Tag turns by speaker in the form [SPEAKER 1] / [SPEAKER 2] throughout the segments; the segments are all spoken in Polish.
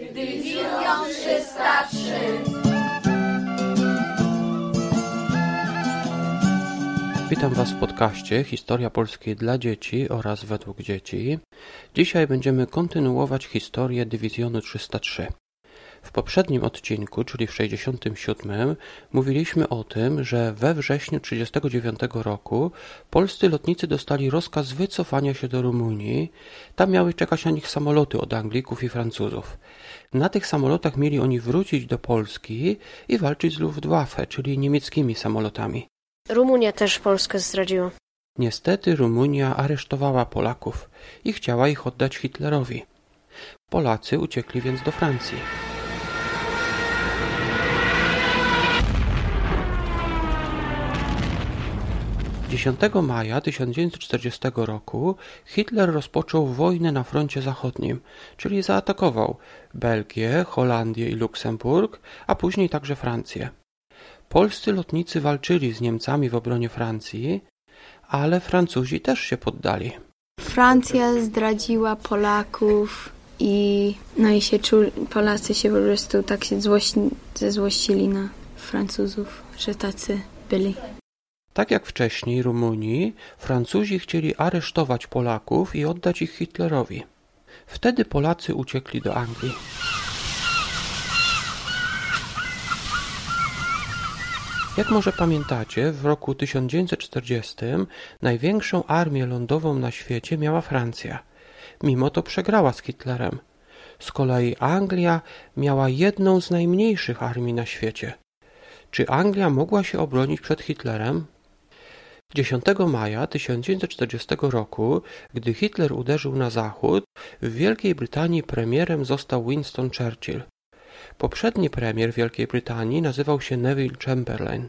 [SPEAKER 1] Dywizją 303.
[SPEAKER 2] Witam Was w podcaście Historia Polskiej dla dzieci oraz według dzieci. Dzisiaj będziemy kontynuować historię Dywizjonu 303. W poprzednim odcinku, czyli w 67, mówiliśmy o tym, że we wrześniu 1939 roku polscy lotnicy dostali rozkaz wycofania się do Rumunii. Tam miały czekać na nich samoloty od Anglików i Francuzów. Na tych samolotach mieli oni wrócić do Polski i walczyć z Luftwaffe, czyli niemieckimi samolotami.
[SPEAKER 3] Rumunia też Polskę zdradziła.
[SPEAKER 2] Niestety Rumunia aresztowała Polaków i chciała ich oddać Hitlerowi. Polacy uciekli więc do Francji. 10 maja 1940 roku Hitler rozpoczął wojnę na froncie zachodnim, czyli zaatakował Belgię, Holandię i Luksemburg, a później także Francję. Polscy lotnicy walczyli z Niemcami w obronie Francji, ale Francuzi też się poddali.
[SPEAKER 4] Francja zdradziła Polaków i no i się czuli, Polacy się po prostu tak się złości, zezłościli na Francuzów, że tacy byli.
[SPEAKER 2] Tak jak wcześniej Rumunii, Francuzi chcieli aresztować Polaków i oddać ich Hitlerowi. Wtedy Polacy uciekli do Anglii. Jak może pamiętacie, w roku 1940 największą armię lądową na świecie miała Francja. Mimo to przegrała z Hitlerem. Z kolei Anglia miała jedną z najmniejszych armii na świecie. Czy Anglia mogła się obronić przed Hitlerem? 10 maja 1940 roku, gdy Hitler uderzył na zachód, w Wielkiej Brytanii premierem został Winston Churchill. Poprzedni premier Wielkiej Brytanii nazywał się Neville Chamberlain.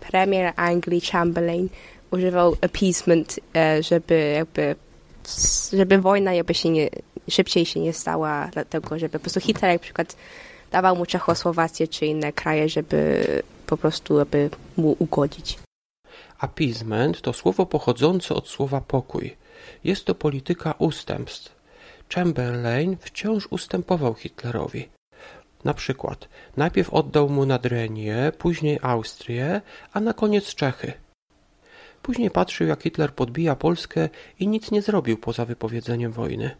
[SPEAKER 5] Premier Anglii Chamberlain używał appeasement, e, żeby jakby żeby wojna jakby się nie, szybciej się nie stała, dlatego żeby po prostu Hitler jak przykład dawał mu Czechosłowację czy inne kraje, żeby po prostu aby mu ugodzić.
[SPEAKER 2] Appeasement to słowo pochodzące od słowa pokój. Jest to polityka ustępstw. Chamberlain wciąż ustępował Hitlerowi. Na przykład najpierw oddał mu Nadrenię, później Austrię, a na koniec Czechy. Później patrzył, jak Hitler podbija Polskę i nic nie zrobił poza wypowiedzeniem wojny.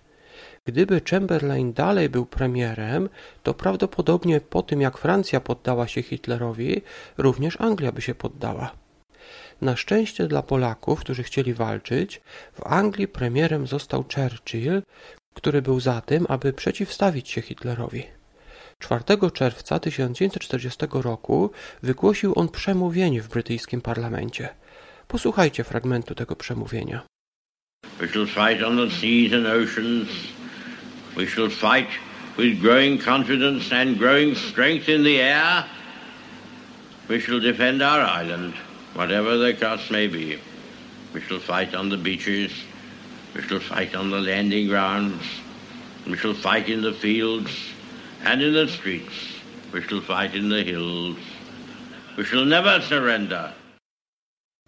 [SPEAKER 2] Gdyby Chamberlain dalej był premierem, to prawdopodobnie po tym, jak Francja poddała się Hitlerowi, również Anglia by się poddała. Na szczęście dla Polaków, którzy chcieli walczyć, w Anglii premierem został Churchill, który był za tym, aby przeciwstawić się Hitlerowi. 4 czerwca 1940 roku wygłosił on przemówienie w brytyjskim parlamencie. Posłuchajcie fragmentu tego przemówienia.
[SPEAKER 6] We shall fight on the seas and oceans. We shall fight with growing confidence and growing strength in the air. We shall defend our island whatever the cost may be. We shall fight on the beaches, we shall fight on the landing grounds, we shall fight in the fields and in the streets, we shall fight in the hills. We shall never surrender.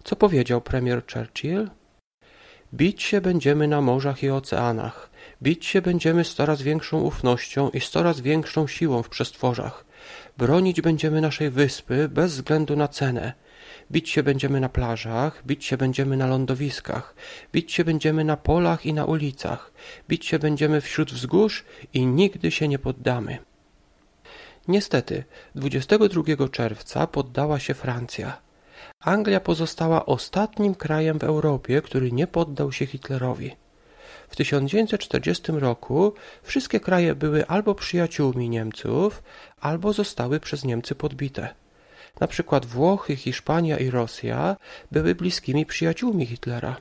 [SPEAKER 2] Co powiedział premier Churchill? Bić się będziemy na morzach i oceanach. Bić się będziemy z coraz większą ufnością i z coraz większą siłą w przestworzach. Bronić będziemy naszej wyspy bez względu na cenę. Bić się będziemy na plażach, bić się będziemy na lądowiskach, bić się będziemy na polach i na ulicach, bić się będziemy wśród wzgórz i nigdy się nie poddamy. Niestety, 22 czerwca poddała się Francja. Anglia pozostała ostatnim krajem w Europie, który nie poddał się Hitlerowi. W 1940 roku wszystkie kraje były albo przyjaciółmi Niemców, albo zostały przez Niemcy podbite. Na przykład Włochy, Hiszpania i Rosja były bliskimi przyjaciółmi Hitlera.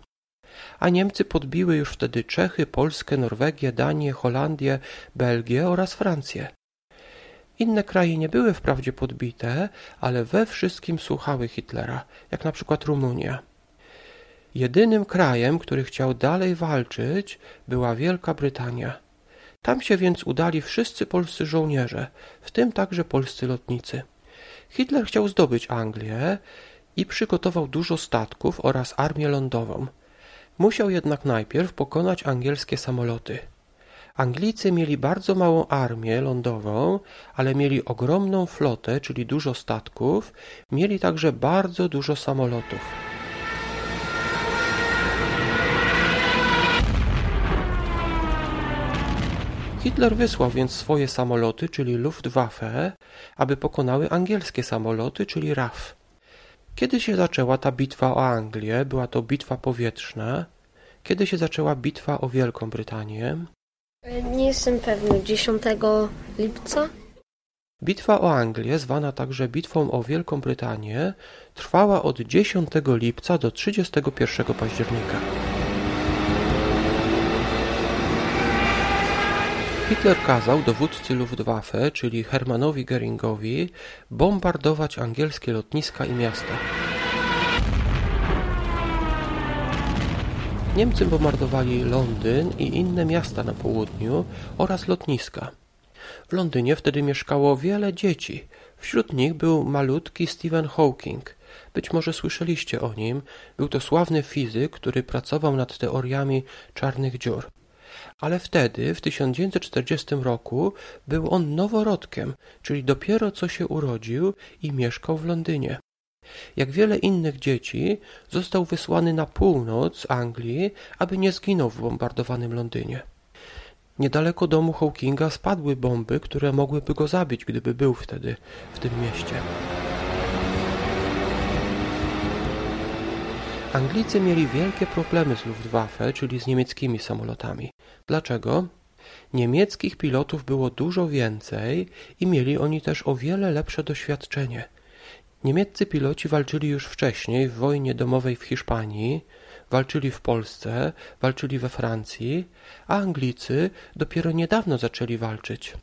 [SPEAKER 2] A Niemcy podbiły już wtedy Czechy, Polskę, Norwegię, Danię, Holandię, Belgię oraz Francję. Inne kraje nie były wprawdzie podbite, ale we wszystkim słuchały Hitlera, jak na przykład Rumunia. Jedynym krajem, który chciał dalej walczyć, była Wielka Brytania. Tam się więc udali wszyscy polscy żołnierze, w tym także polscy lotnicy. Hitler chciał zdobyć Anglię i przygotował dużo statków oraz armię lądową. Musiał jednak najpierw pokonać angielskie samoloty. Anglicy mieli bardzo małą armię lądową, ale mieli ogromną flotę, czyli dużo statków, mieli także bardzo dużo samolotów. Hitler wysłał więc swoje samoloty, czyli Luftwaffe, aby pokonały angielskie samoloty, czyli RAF. Kiedy się zaczęła ta bitwa o Anglię? Była to bitwa powietrzna. Kiedy się zaczęła bitwa o Wielką Brytanię?
[SPEAKER 3] Nie jestem pewny. 10 lipca?
[SPEAKER 2] Bitwa o Anglię, zwana także Bitwą o Wielką Brytanię, trwała od 10 lipca do 31 października. Hitler kazał dowódcy Luftwaffe, czyli Hermanowi Geringowi, bombardować angielskie lotniska i miasta. Niemcy bombardowali Londyn i inne miasta na południu oraz lotniska. W Londynie wtedy mieszkało wiele dzieci. Wśród nich był malutki Stephen Hawking. Być może słyszeliście o nim. Był to sławny fizyk, który pracował nad teoriami czarnych dziur. Ale wtedy, w 1940 roku, był on noworodkiem, czyli dopiero co się urodził i mieszkał w Londynie. Jak wiele innych dzieci, został wysłany na północ Anglii, aby nie zginął w bombardowanym Londynie. Niedaleko domu Hawkinga spadły bomby, które mogłyby go zabić, gdyby był wtedy w tym mieście. Anglicy mieli wielkie problemy z Luftwaffe, czyli z niemieckimi samolotami. Dlaczego? Niemieckich pilotów było dużo więcej i mieli oni też o wiele lepsze doświadczenie. Niemieccy piloci walczyli już wcześniej w wojnie domowej w Hiszpanii, walczyli w Polsce, walczyli we Francji, a Anglicy dopiero niedawno zaczęli walczyć.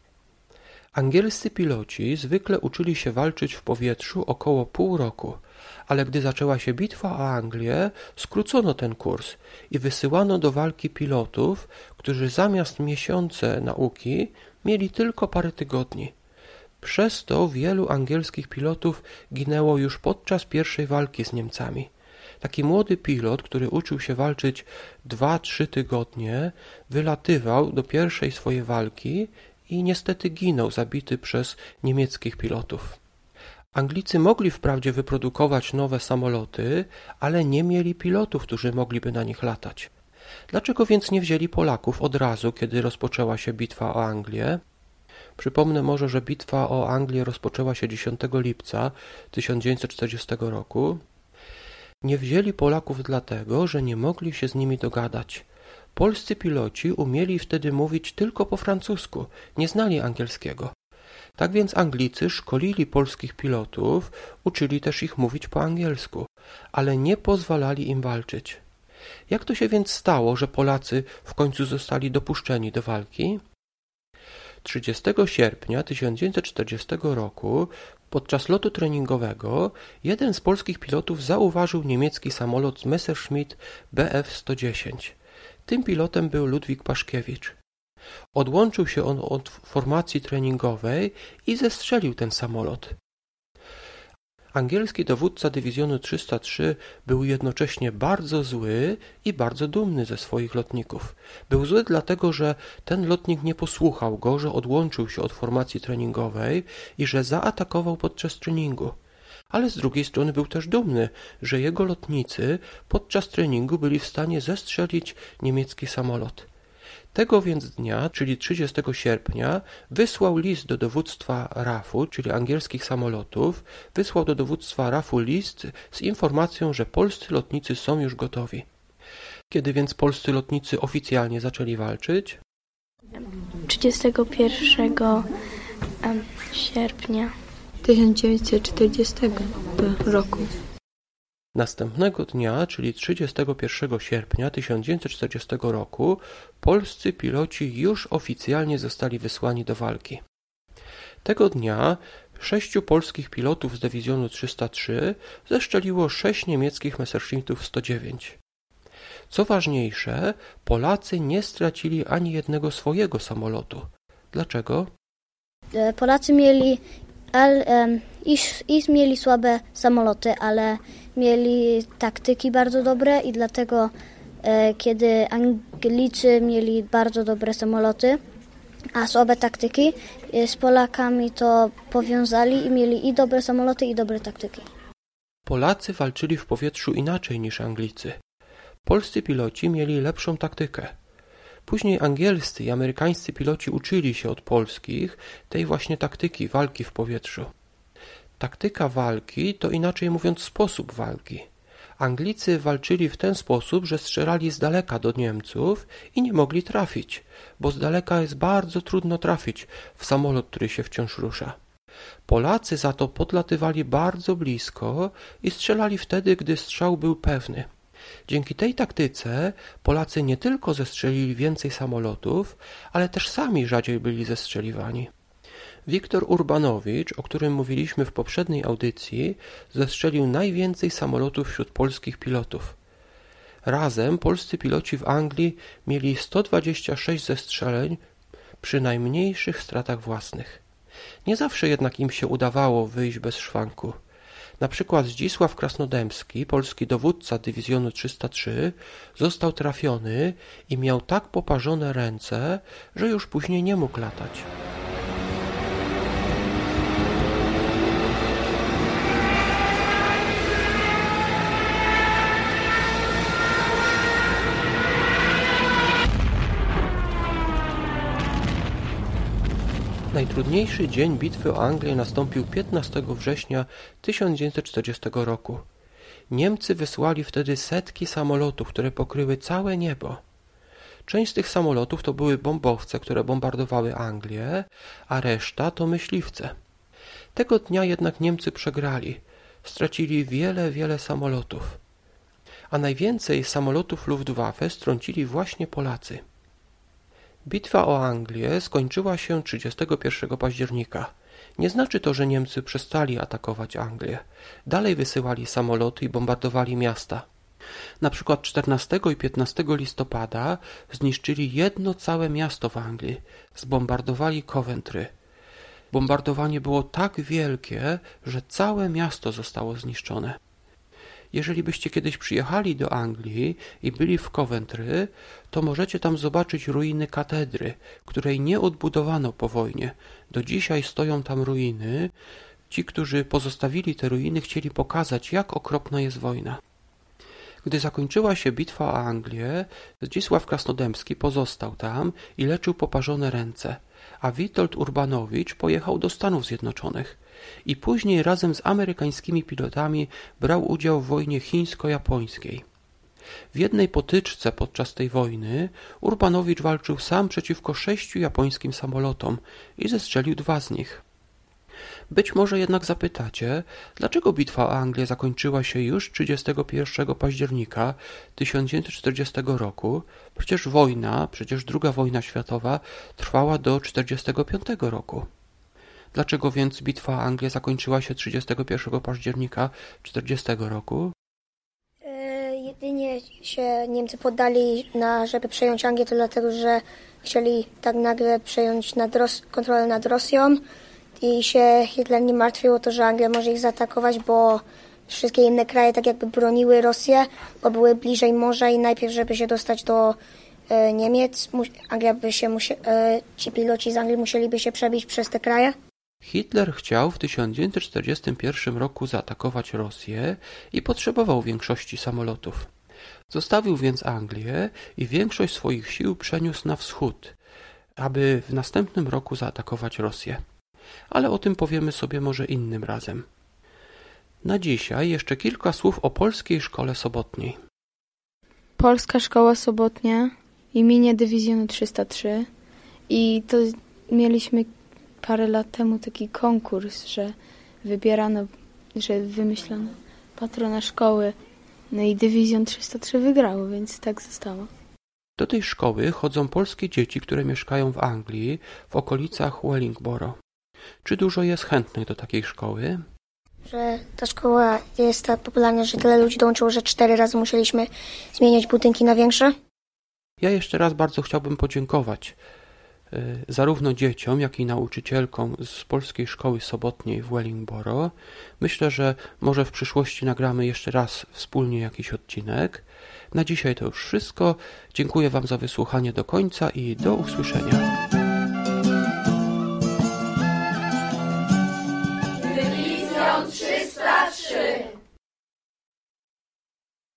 [SPEAKER 2] Angielscy piloci zwykle uczyli się walczyć w powietrzu około pół roku, ale gdy zaczęła się bitwa o Anglię, skrócono ten kurs i wysyłano do walki pilotów, którzy zamiast miesiące nauki mieli tylko parę tygodni. Przez to wielu angielskich pilotów ginęło już podczas pierwszej walki z Niemcami. Taki młody pilot, który uczył się walczyć dwa-trzy tygodnie, wylatywał do pierwszej swojej walki i niestety ginął zabity przez niemieckich pilotów. Anglicy mogli wprawdzie wyprodukować nowe samoloty, ale nie mieli pilotów, którzy mogliby na nich latać. Dlaczego więc nie wzięli Polaków od razu, kiedy rozpoczęła się bitwa o Anglię? Przypomnę może, że bitwa o Anglię rozpoczęła się 10 lipca 1940 roku. Nie wzięli Polaków dlatego, że nie mogli się z nimi dogadać. Polscy piloci umieli wtedy mówić tylko po francusku, nie znali angielskiego. Tak więc Anglicy szkolili polskich pilotów, uczyli też ich mówić po angielsku, ale nie pozwalali im walczyć. Jak to się więc stało, że Polacy w końcu zostali dopuszczeni do walki? 30 sierpnia 1940 roku podczas lotu treningowego jeden z polskich pilotów zauważył niemiecki samolot Messerschmitt Bf-110. Tym pilotem był Ludwik Paszkiewicz. Odłączył się on od formacji treningowej i zestrzelił ten samolot. Angielski dowódca dywizjonu 303 był jednocześnie bardzo zły i bardzo dumny ze swoich lotników. Był zły dlatego, że ten lotnik nie posłuchał go, że odłączył się od formacji treningowej i że zaatakował podczas treningu. Ale z drugiej strony był też dumny, że jego lotnicy podczas treningu byli w stanie zestrzelić niemiecki samolot. Tego więc dnia, czyli 30 sierpnia, wysłał list do dowództwa RAF-u, czyli angielskich samolotów, wysłał do dowództwa RAF-u list z informacją, że polscy lotnicy są już gotowi. Kiedy więc polscy lotnicy oficjalnie zaczęli walczyć?
[SPEAKER 4] 31 sierpnia 1940 roku.
[SPEAKER 2] Następnego dnia, czyli 31 sierpnia 1940 roku, polscy piloci już oficjalnie zostali wysłani do walki. Tego dnia sześciu polskich pilotów z dywizjonu 303 zeszczeliło sześć niemieckich Messerschmittów 109. Co ważniejsze, Polacy nie stracili ani jednego swojego samolotu. Dlaczego?
[SPEAKER 7] E, Polacy mieli, al, iż, iż mieli słabe samoloty, ale mieli taktyki bardzo dobre i dlatego e, kiedy Anglicy mieli bardzo dobre samoloty, a słabe taktyki. E, z Polakami to powiązali i mieli i dobre samoloty, i dobre taktyki.
[SPEAKER 2] Polacy walczyli w powietrzu inaczej niż Anglicy. Polscy piloci mieli lepszą taktykę. Później angielscy i amerykańscy piloci uczyli się od polskich tej właśnie taktyki walki w powietrzu. Taktyka walki to inaczej mówiąc sposób walki. Anglicy walczyli w ten sposób, że strzelali z daleka do Niemców i nie mogli trafić, bo z daleka jest bardzo trudno trafić w samolot, który się wciąż rusza. Polacy za to podlatywali bardzo blisko i strzelali wtedy, gdy strzał był pewny. Dzięki tej taktyce Polacy nie tylko zestrzelili więcej samolotów, ale też sami rzadziej byli zestrzeliwani. Wiktor Urbanowicz, o którym mówiliśmy w poprzedniej audycji, zestrzelił najwięcej samolotów wśród polskich pilotów. Razem polscy piloci w Anglii mieli 126 zestrzeleń przy najmniejszych stratach własnych. Nie zawsze jednak im się udawało wyjść bez szwanku. Na przykład Zdzisław Krasnodębski, polski dowódca dywizjonu 303, został trafiony i miał tak poparzone ręce, że już później nie mógł latać. Najtrudniejszy dzień bitwy o Anglię nastąpił 15 września 1940 roku. Niemcy wysłali wtedy setki samolotów, które pokryły całe niebo. Część z tych samolotów to były bombowce, które bombardowały Anglię, a reszta to myśliwce. Tego dnia jednak Niemcy przegrali. Stracili wiele, wiele samolotów. A najwięcej samolotów Luftwaffe strącili właśnie Polacy. Bitwa o Anglię skończyła się 31 października. Nie znaczy to, że Niemcy przestali atakować Anglię. Dalej wysyłali samoloty i bombardowali miasta. Na przykład 14 i 15 listopada zniszczyli jedno całe miasto w Anglii. Zbombardowali Coventry. Bombardowanie było tak wielkie, że całe miasto zostało zniszczone. Jeżeli byście kiedyś przyjechali do Anglii i byli w Coventry, to możecie tam zobaczyć ruiny katedry, której nie odbudowano po wojnie. Do dzisiaj stoją tam ruiny. Ci, którzy pozostawili te ruiny, chcieli pokazać, jak okropna jest wojna. Gdy zakończyła się bitwa o Anglię, Zdzisław Krasnodębski pozostał tam i leczył poparzone ręce, a Witold Urbanowicz pojechał do Stanów Zjednoczonych i później razem z amerykańskimi pilotami brał udział w wojnie chińsko-japońskiej. W jednej potyczce podczas tej wojny Urbanowicz walczył sam przeciwko sześciu japońskim samolotom i zestrzelił dwa z nich. Być może jednak zapytacie, dlaczego bitwa o Anglię zakończyła się już 31 października 1940 roku? Przecież wojna, przecież II wojna światowa trwała do 1945 roku. Dlaczego więc bitwa o Anglię zakończyła się 31 października 1940 roku?
[SPEAKER 8] E, jedynie się Niemcy poddali, na, żeby przejąć Anglię, to dlatego, że chcieli tak nagle przejąć nad kontrolę nad Rosją i się Hitler nie martwił o to, że Anglia może ich zaatakować, bo wszystkie inne kraje tak jakby broniły Rosję, bo były bliżej morza i najpierw, żeby się dostać do e, Niemiec, Anglia by się musie, e, ci piloci z Anglii musieliby się przebić przez te kraje.
[SPEAKER 2] Hitler chciał w 1941 roku zaatakować Rosję i potrzebował większości samolotów. Zostawił więc Anglię i większość swoich sił przeniósł na wschód, aby w następnym roku zaatakować Rosję. Ale o tym powiemy sobie może innym razem. Na dzisiaj jeszcze kilka słów o Polskiej Szkole Sobotniej.
[SPEAKER 4] Polska Szkoła Sobotnia imienia Dywizjonu 303 i to mieliśmy parę lat temu taki konkurs, że wybierano, że wymyślono patrona szkoły. No i Dywizjon 303 wygrało, więc tak zostało.
[SPEAKER 2] Do tej szkoły chodzą polskie dzieci, które mieszkają w Anglii, w okolicach Wellingborough. Czy dużo jest chętnych do takiej szkoły?
[SPEAKER 8] Że ta szkoła jest tak popularna, że tyle ludzi dołączyło, że cztery razy musieliśmy zmieniać budynki na większe?
[SPEAKER 2] Ja jeszcze raz bardzo chciałbym podziękować y, zarówno dzieciom, jak i nauczycielkom z Polskiej Szkoły Sobotniej w Wellingboro. Myślę, że może w przyszłości nagramy jeszcze raz wspólnie jakiś odcinek. Na dzisiaj to już wszystko. Dziękuję Wam za wysłuchanie do końca i do usłyszenia.